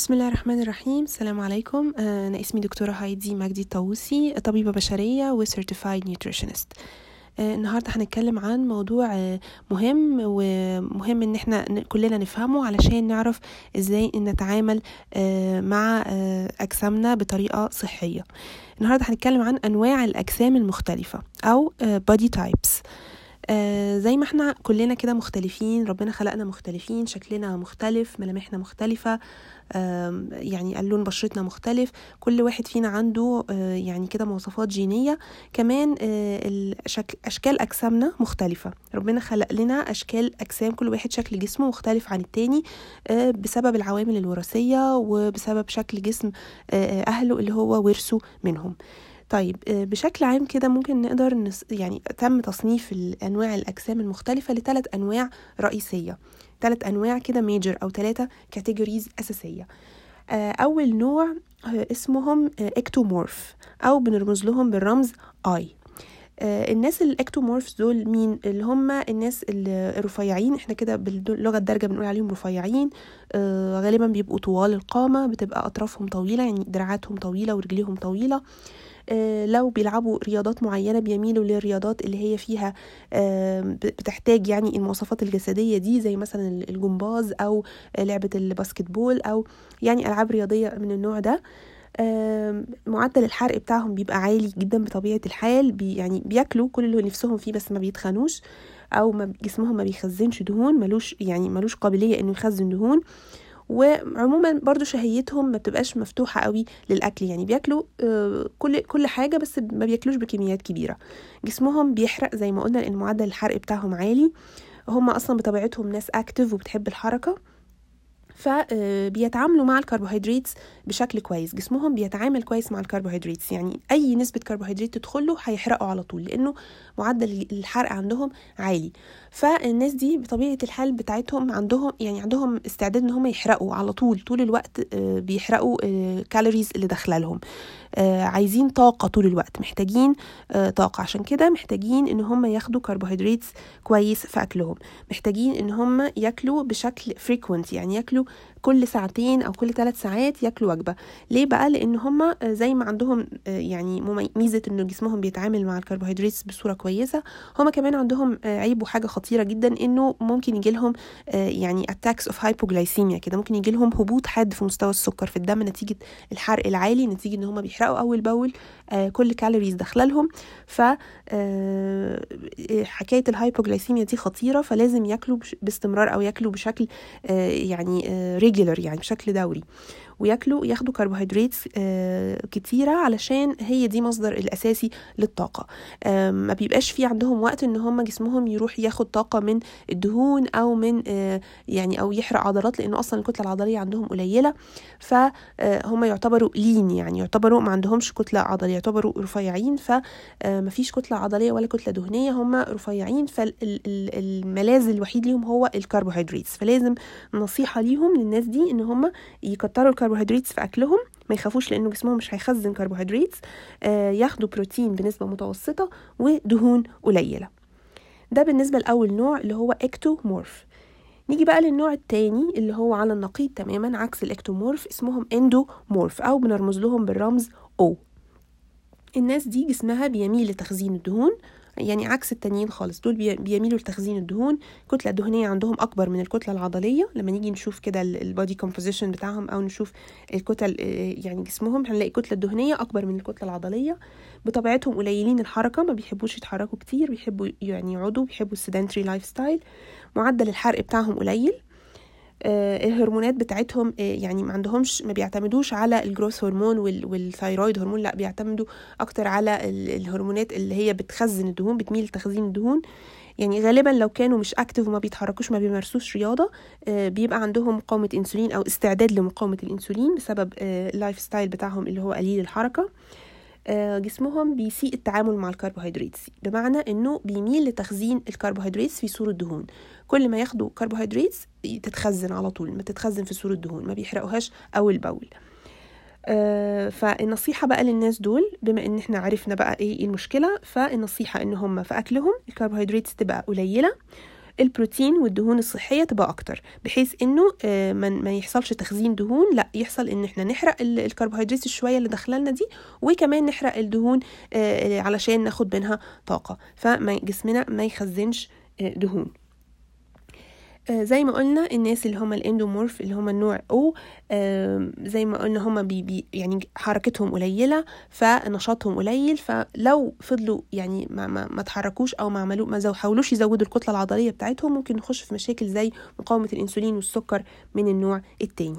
بسم الله الرحمن الرحيم. السلام عليكم. أنا اسمي دكتورة هايدي مجدي الطاووسي طبيبة بشرية و Certified Nutritionist. النهاردة هنتكلم عن موضوع مهم ومهم إن إحنا كلنا نفهمه علشان نعرف إزاي نتعامل مع أجسامنا بطريقة صحية. النهاردة هنتكلم عن أنواع الأجسام المختلفة أو body types. آه زي ما إحنا كلنا كده مختلفين ربنا خلقنا مختلفين شكلنا مختلف ملامحنا مختلفة آه يعني لون بشرتنا مختلف كل واحد فينا عنده آه يعني كده مواصفات جينية. كمان الشكل أشكال أجسامنا مختلفة. ربنا خلق لنا أشكال أجسام كل واحد شكل جسمه مختلف عن التاني بسبب العوامل الوراثية وبسبب شكل جسم أهله اللي هو ورثه منهم. طيب بشكل عام كده ممكن نقدر نس يعني تم تصنيف انواع الأجسام المختلفة لثلاث أنواع رئيسية. ثلاث أنواع كده major أو ثلاثة categories أساسية. أول نوع اسمهم ectomorph أو بنرمز لهم بالرمز E الناس ال ectomorphs دول مين؟ اللي هم الناس الرفيعين إحنا كده باللغة الدارجه بنقول عليهم رفيعين. آه غالبا بيبقوا طوال القامة بتبقى أطرافهم طويلة يعني دراعاتهم طويلة ورجليهم طويلة. لو بيلعبوا رياضات معينة بيميلوا للرياضات اللي هي فيها بتحتاج يعني المواصفات الجسدية دي زي مثلا الجمباز أو لعبة ال basketball أو يعني ألعاب رياضية من النوع ده. معدل الحرق بتاعهم بيبقى عالي جدا بطبيعة الحال بي يعني بياكلوا كل اللي نفسهم فيه بس ما بيتخنوش أو ما جسمهم ما بيخزنش دهون ملوش يعني ملوش قابلية إنه يخزن دهون. وعموما برضو شهيتهم ما بتبقاش مفتوحة قوي للأكل. يعني بياكلوا كل كل حاجة بس ما بياكلوش بكميات كبيرة. جسمهم بيحرق زي ما قلنا لأن معدل الحرق بتاعهم عالي. هم أصلا بطبيعتهم ناس أكتف وبتحب الحركة. فبيتعاملوا مع الكربوهيدرات بشكل كويس. جسمهم بيتعامل كويس مع الكربوهيدرات يعني أي نسبة كربوهيدرات تدخله هيحرقوا على طول لأنه معدل الحرق عندهم عالي. فالناس دي بطبيعة الحال بتاعتهم عندهم يعني عندهم استعداد إن هم يحرقوا على طول طول الوقت بيحرقوا الكالوريز اللي داخلة لهم. عايزين طاقة طول الوقت محتاجين طاقة. عشان كده محتاجين إن هم ياخدوا كربوهيدرات كويس في أكلهم. محتاجين إن هم ياكلوا بشكل frequent يعني ياكلوا كل ساعتين أو كل ثلاث ساعات ياكلوا وجبة. ليه بقى؟ لأن هم زي ما عندهم يعني ميزة ان جسمهم بيتعامل مع الكربوهيدرات بصورة كويسة هم كمان عندهم عيب وحاجه خطيرة جدا إنه ممكن يجي لهم يعني attacks of hypoglycemia كده. ممكن يجي لهم هبوط حاد في مستوى السكر في الدم نتيجة الحرق العالي نتيجة إن هم بيحرقوا أول بأول كل calories داخلة لهم. ف حكاية ال hypoglycemia دي خطيرة فلازم ياكلوا باستمرار أو ياكلوا بشكل يعني regular يعني بشكل دوري. وياكلوا ياخدوا كربوهيدرات كتيرة علشان هي دي مصدر الأساسي للطاقة. ما بيبقاش في عندهم وقت إن هم جسمهم يروح ياخد طاقة من الدهون أو من يعني أو يحرق عضلات لأنه أصلا الكتلة العضلية عندهم قليلة. فهم يعتبروا لين يعني يعتبروا ما عندهمش كتلة عضلية يعتبروا رفيعين. فما فيش كتلة عضلية ولا كتلة دهنية هم رفيعين. فالملاذ الوحيد ليهم هو الكربوهيدرات فلازم نصيحة ليهم للناس دي إن هم يكتروا الكربوهيدرات في أكلهم ما يخافوش لأنه جسمهم مش هيخزن كربوهيدرات آه ياخدوا بروتين بنسبة متوسطة ودهون قليلة. ده بالنسبة لأول نوع اللي هو ectomorph. نيجي بقى للنوع التاني اللي هو على النقيض تماما عكس ال ectomorph اسمهم endomorph أو بنرمز لهم بالرمز أو الناس دي جسمها بيميل لتخزين الدهون يعني عكس التانيين خالص. دول بيميلوا لتخزين الدهون. الكتلة الدهنية عندهم أكبر من الكتلة العضلية. لما نيجي نشوف كده ال body composition بتاعهم أو نشوف الكتل يعني جسمهم هنلاقي الكتلة الدهنية أكبر من الكتلة العضلية. بطبيعتهم قليلين الحركة ما بيحبوش يتحركوا كتير بيحبوا يعني يقعدوا بيحبوا ال sedentary lifestyle معدل الحرق بتاعهم قليل. آه الهرمونات بتاعتهم آه يعني ما عندهمش ما بيعتمدوش على ال growth hormone وال thyroid hormone لا بيعتمدوا أكتر على الهرمونات اللي هي بتخزن الدهون بتميل لتخزين الدهون. يعني غالبا لو كانوا مش active وما بيتحركوش ما بيمارسوش رياضة آه بيبقى عندهم مقاومه إنسولين أو استعداد لمقاومة الإنسولين بسبب ال lifestyle بتاعهم اللي هو قليل الحركة. جسمهم بيسيء التعامل مع الكربوهيدرات بمعنى إنه بيميل لتخزين الكربوهيدرات في صورة دهون. كل ما ياخدوا كربوهيدرات تتخزن على طول ما تتخزن في صورة دهون ما بيحرقوهاش اول باول آه فالنصيحة بقى للناس دول بما إن إحنا عرفنا بقى إيه المشكلة فالنصيحة إن هم في أكلهم الكربوهيدرات تبقى قليلة. البروتين والدهون الصحية تبقى أكتر بحيث إنه آه، ما يحصلش تخزين دهون لأ يحصل إن إحنا نحرق الكربوهيدرات الشوية اللي داخلنا دي وكمان نحرق الدهون آه، علشان ناخد منها طاقة فجسمنا ما يخزنش دهون. آه، زي ما قلنا الناس اللي هم ال endomorph اللي هم النوع أو زي ما قلنا هم بي بي يعني حركتهم قليلة فنشاطهم قليل فلو فضلوا يعني ما ما, ما تحركوش أو ما عملوا ما حاولوش يزودوا الكتلة العضلية بتاعتهم ممكن نخش في مشاكل زي مقاومة الإنسولين والسكر من النوع التاني.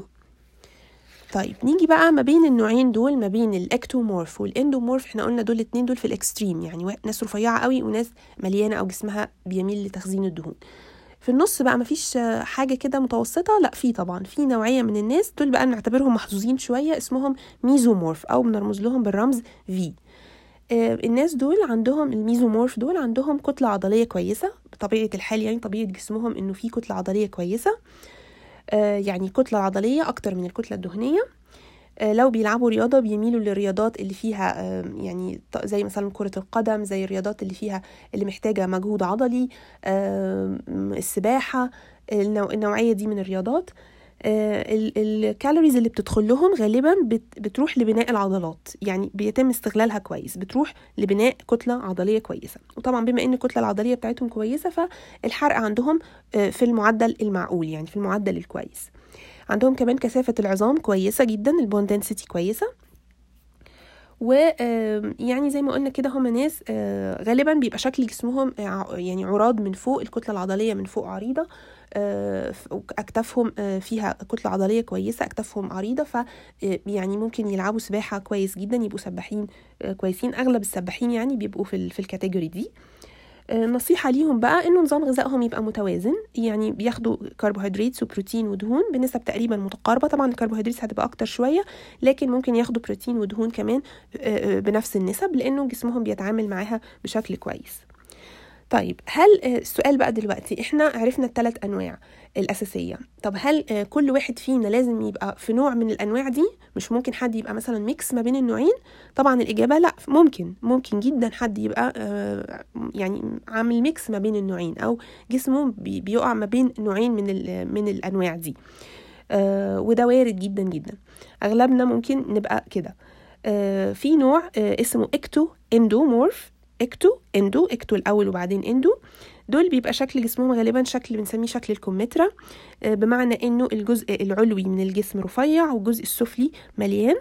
طيب نيجي بقى ما بين النوعين دول ما بين ال ectomorph وال endomorph. إحنا قلنا دول الاتنين دول في ال extreme يعني ناس رفيعة قوي وناس مليانة أو جسمها بيميل لتخزين الدهون. في النص بقى مفيش حاجة كده متوسطة؟ لا في طبعا. في نوعية من الناس دول بقى نعتبرهم محظوظين شوية اسمهم mesomorph أو بنرمز لهم بالرمز في آه، الناس دول عندهم ال mesomorph دول عندهم كتلة عضلية كويسة بطبيعة الحال يعني طبيعة جسمهم إنه في كتلة عضلية كويسة. آه، يعني كتلة عضلية أكتر من الكتلة الدهنية. لو بيلعبوا رياضة بيميلوا للرياضات اللي فيها يعني زي مثلا كرة القدم زي الرياضات اللي فيها اللي محتاجة مجهود عضلي السباحة النوعية دي من الرياضات. آه، الكالوريز اللي بتدخل لهم غالبا بتروح لبناء العضلات يعني بيتم استغلالها كويس بتروح لبناء كتلة عضلية كويسة. وطبعا بما إن الكتلة العضلية بتاعتهم كويسة فالحرق عندهم آه، في المعدل المعقول يعني في المعدل الكويس. عندهم كمان كثافة العظام كويسة جدا البون دنسيتي كويسة. يعني زي ما قلنا كده هم ناس آه، غالبا بيبقى شكل جسمهم يعني عراض من فوق الكتلة العضلية من فوق عريضة آه، أكتافهم آه، فيها كتلة عضلية كويسة أكتافهم عريضة ف يعني ممكن يلعبوا سباحة كويس جدا يبقوا سباحين كويسين. أغلب السباحين يعني بيبقوا في الكاتيجوري دي. نصيحة ليهم بقى إنه نظام غذائهم يبقى متوازن. يعني بياخدوا كربوهيدرات وبروتين ودهون بنسب تقريبا متقاربة. طبعا الكربوهيدرات هتبقى أكتر شوية لكن ممكن ياخدوا بروتين ودهون كمان بنفس النسب لأنه جسمهم بيتعامل معاها بشكل كويس. طيب هل السؤال بقى دلوقتي إحنا عرفنا الثلاث أنواع الأساسية. طب هل كل واحد فينا لازم يبقى في نوع من الأنواع دي؟ مش ممكن حد يبقى مثلا ميكس ما بين النوعين؟ طبعا الإجابة لا ممكن ممكن جدا حد يبقى يعني عامل mix ما بين النوعين أو جسمه بيقع ما بين نوعين من من الأنواع دي. وده وارد جدا جدا. أغلبنا ممكن نبقى كده. في نوع اسمه ecto endomorph ecto endo ecto الأول وبعدين endo. دول بيبقى شكل جسمهم غالبا شكل بنسميه شكل الكمثرى. آه، بمعنى انه الجزء العلوي من الجسم رفيع والجزء السفلي مليان.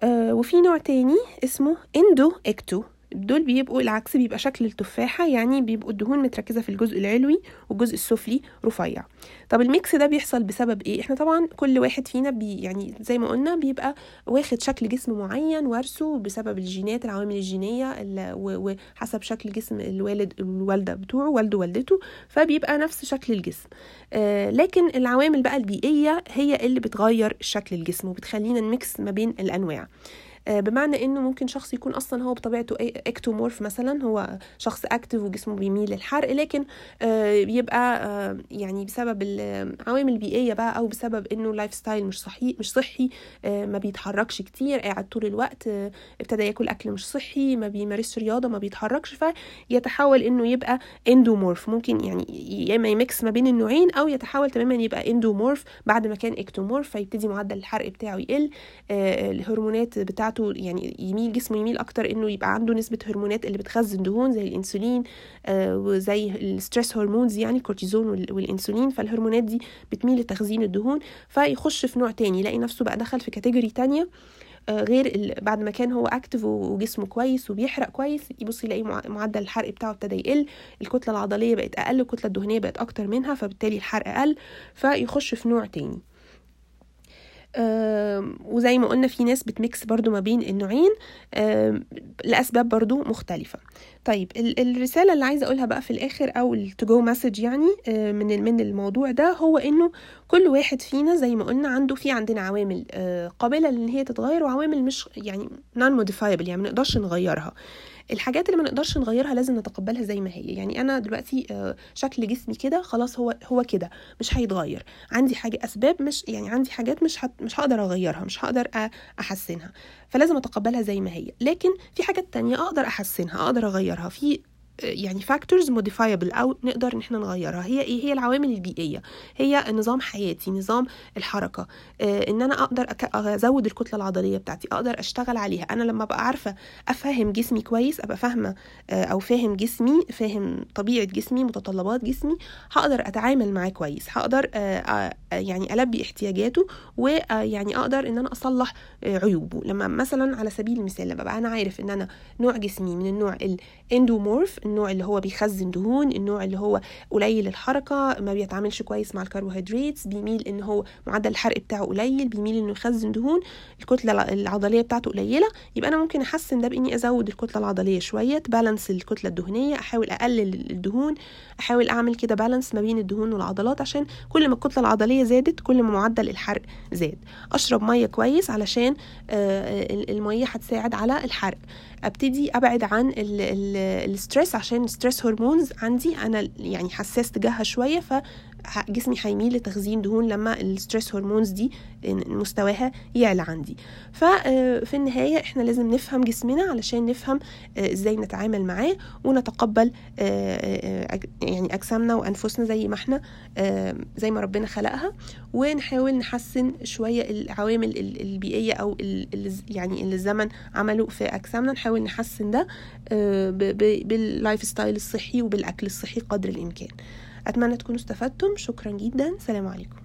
آه، وفي نوع تاني اسمه endo ecto. دول بيبقوا العكس بيبقى شكل التفاحة يعني بيبقوا الدهون متركزة في الجزء العلوي والجزء السفلي رفيع. طب ال mix ده بيحصل بسبب إيه؟ إحنا طبعا كل واحد فينا بي يعني زي ما قلنا بيبقى واخد شكل جسم معين وارثه بسبب الجينات العوامل الجينية وحسب شكل جسم الوالد الوالدة بتوعه والده والدته فبيبقى نفس شكل الجسم. آه لكن العوامل بقى البيئية هي اللي بتغير شكل الجسم وبتخلينا نميكس ما بين الأنواع. آه، بمعنى إنه ممكن شخص يكون أصلا هو بطبيعته ectomorph مثلا هو شخص active وجسمه بيميل للحرق لكن بيبقى آه، آه، يعني بسبب العوامل البيئية بقى أو بسبب إنه ال lifestyle مش صحي مش صحي ما بيتحركش كتير قاعد طول الوقت ابتدى ياكل أكل مش صحي ما بيمارسش رياضة ما بيتحركش فيتحول إنه يبقى endomorph ممكن يعني يا إما يمكس ما بين النوعين أو يتحول تماما يبقى endomorph بعد ما كان ectomorph فيبتدي معدل الحرق بتاعه يقل الهرمونات بتاعته بتاعته يعني يميل جسمه يميل أكتر إنه يبقى عنده نسبة هرمونات اللي بتخزن دهون زي الإنسولين آه وزي ال stress hormones يعني الكورتيزون والإنسولين فالهرمونات دي بتميل لتخزين الدهون فيخش في نوع تاني يلاقي نفسه بقى دخل في category تانية آه غير بعد ما كان هو active وجسمه كويس وبيحرق كويس يبص يلاقي معدل الحرق بتاعه ابتدى يقل الكتلة العضلية بقت أقل الكتلة الدهنية بقت أكتر منها فبالتالي الحرق قل فيخش في نوع تاني. وزي ما قلنا في ناس بتميكس برضو ما بين النوعين لأسباب برضو مختلفة. طيب الرسالة اللي عايزة أقولها بقى في الآخر أو ال to go message يعني من من الموضوع ده هو إنه كل واحد فينا زي ما قلنا عنده في عندنا عوامل قابلة لإن هي تتغير وعوامل مش يعني non modifiable يعني ما نقدرش نغيرها. الحاجات اللي ما نقدرش نغيرها لازم نتقبلها زي ما هي. يعني أنا دلوقتي آه، شكل جسمي كده خلاص هو هو كده مش هيتغير. عندي حاجة أسباب مش يعني عندي حاجات مش مش هقدر أغيرها مش هقدر أحسنها. فلازم أتقبلها زي ما هي. لكن في حاجات تانية أقدر أحسنها أقدر أغيرها. في يعني factors modifiable أو نقدر إن إحنا نغيرها. هي إيه؟ هي العوامل البيئية. هي نظام حياتي نظام الحركة. آه إن أنا أقدر أزود الكتلة العضلية بتاعتي أقدر أشتغل عليها. أنا لما أبقى عارفة أفهم جسمي كويس أبقى فاهمة آه أو فاهم جسمي فاهم طبيعة جسمي متطلبات جسمي هقدر أتعامل معاه كويس. هقدر آه, يعني ألبي احتياجاته ويعني أقدر إن أنا أصلح عيوبه. لما مثلا على سبيل المثال لما بقى أنا عارف إن أنا نوع جسمي من النوع الاندومورف النوع اللي هو بيخزن دهون النوع اللي هو قليل الحركة ما بيتعاملش كويس مع الكربوهيدرات بيميل إن هو معدل الحرق بتاعه قليل بيميل إنه يخزن دهون الكتلة العضلية بتاعته قليلة. يبقى أنا ممكن أحسن ده بإني أزود الكتلة العضلية شوية balance الكتلة الدهنية أحاول أقلل الدهون أحاول أعمل كده balance ما بين الدهون والعضلات عشان كل ما الكتلة العضلية زادت كل ما معدل الحرق زاد. أشرب مية كويس علشان المية هتساعد على الحرق. أبتدي أبعد عن ال stress عشان ال stress hormones عندي. أنا يعني حساس تجاهها شوية جسمي هيميل لتخزين دهون لما الستريس هرمونز دي مستواها يعلى عندي. ففي النهاية إحنا لازم نفهم جسمنا علشان نفهم إزاي نتعامل معاه ونتقبل يعني أجسامنا وأنفسنا زي ما إحنا زي ما ربنا خلقها. ونحاول نحسن شوية العوامل البيئية أو يعني اللي الزمن عمله في أجسامنا. نحاول نحسن ده بال lifestyle الصحي وبالأكل الصحي قدر الإمكان. أتمنى تكونوا استفدتم. شكرا جدا. سلام عليكم.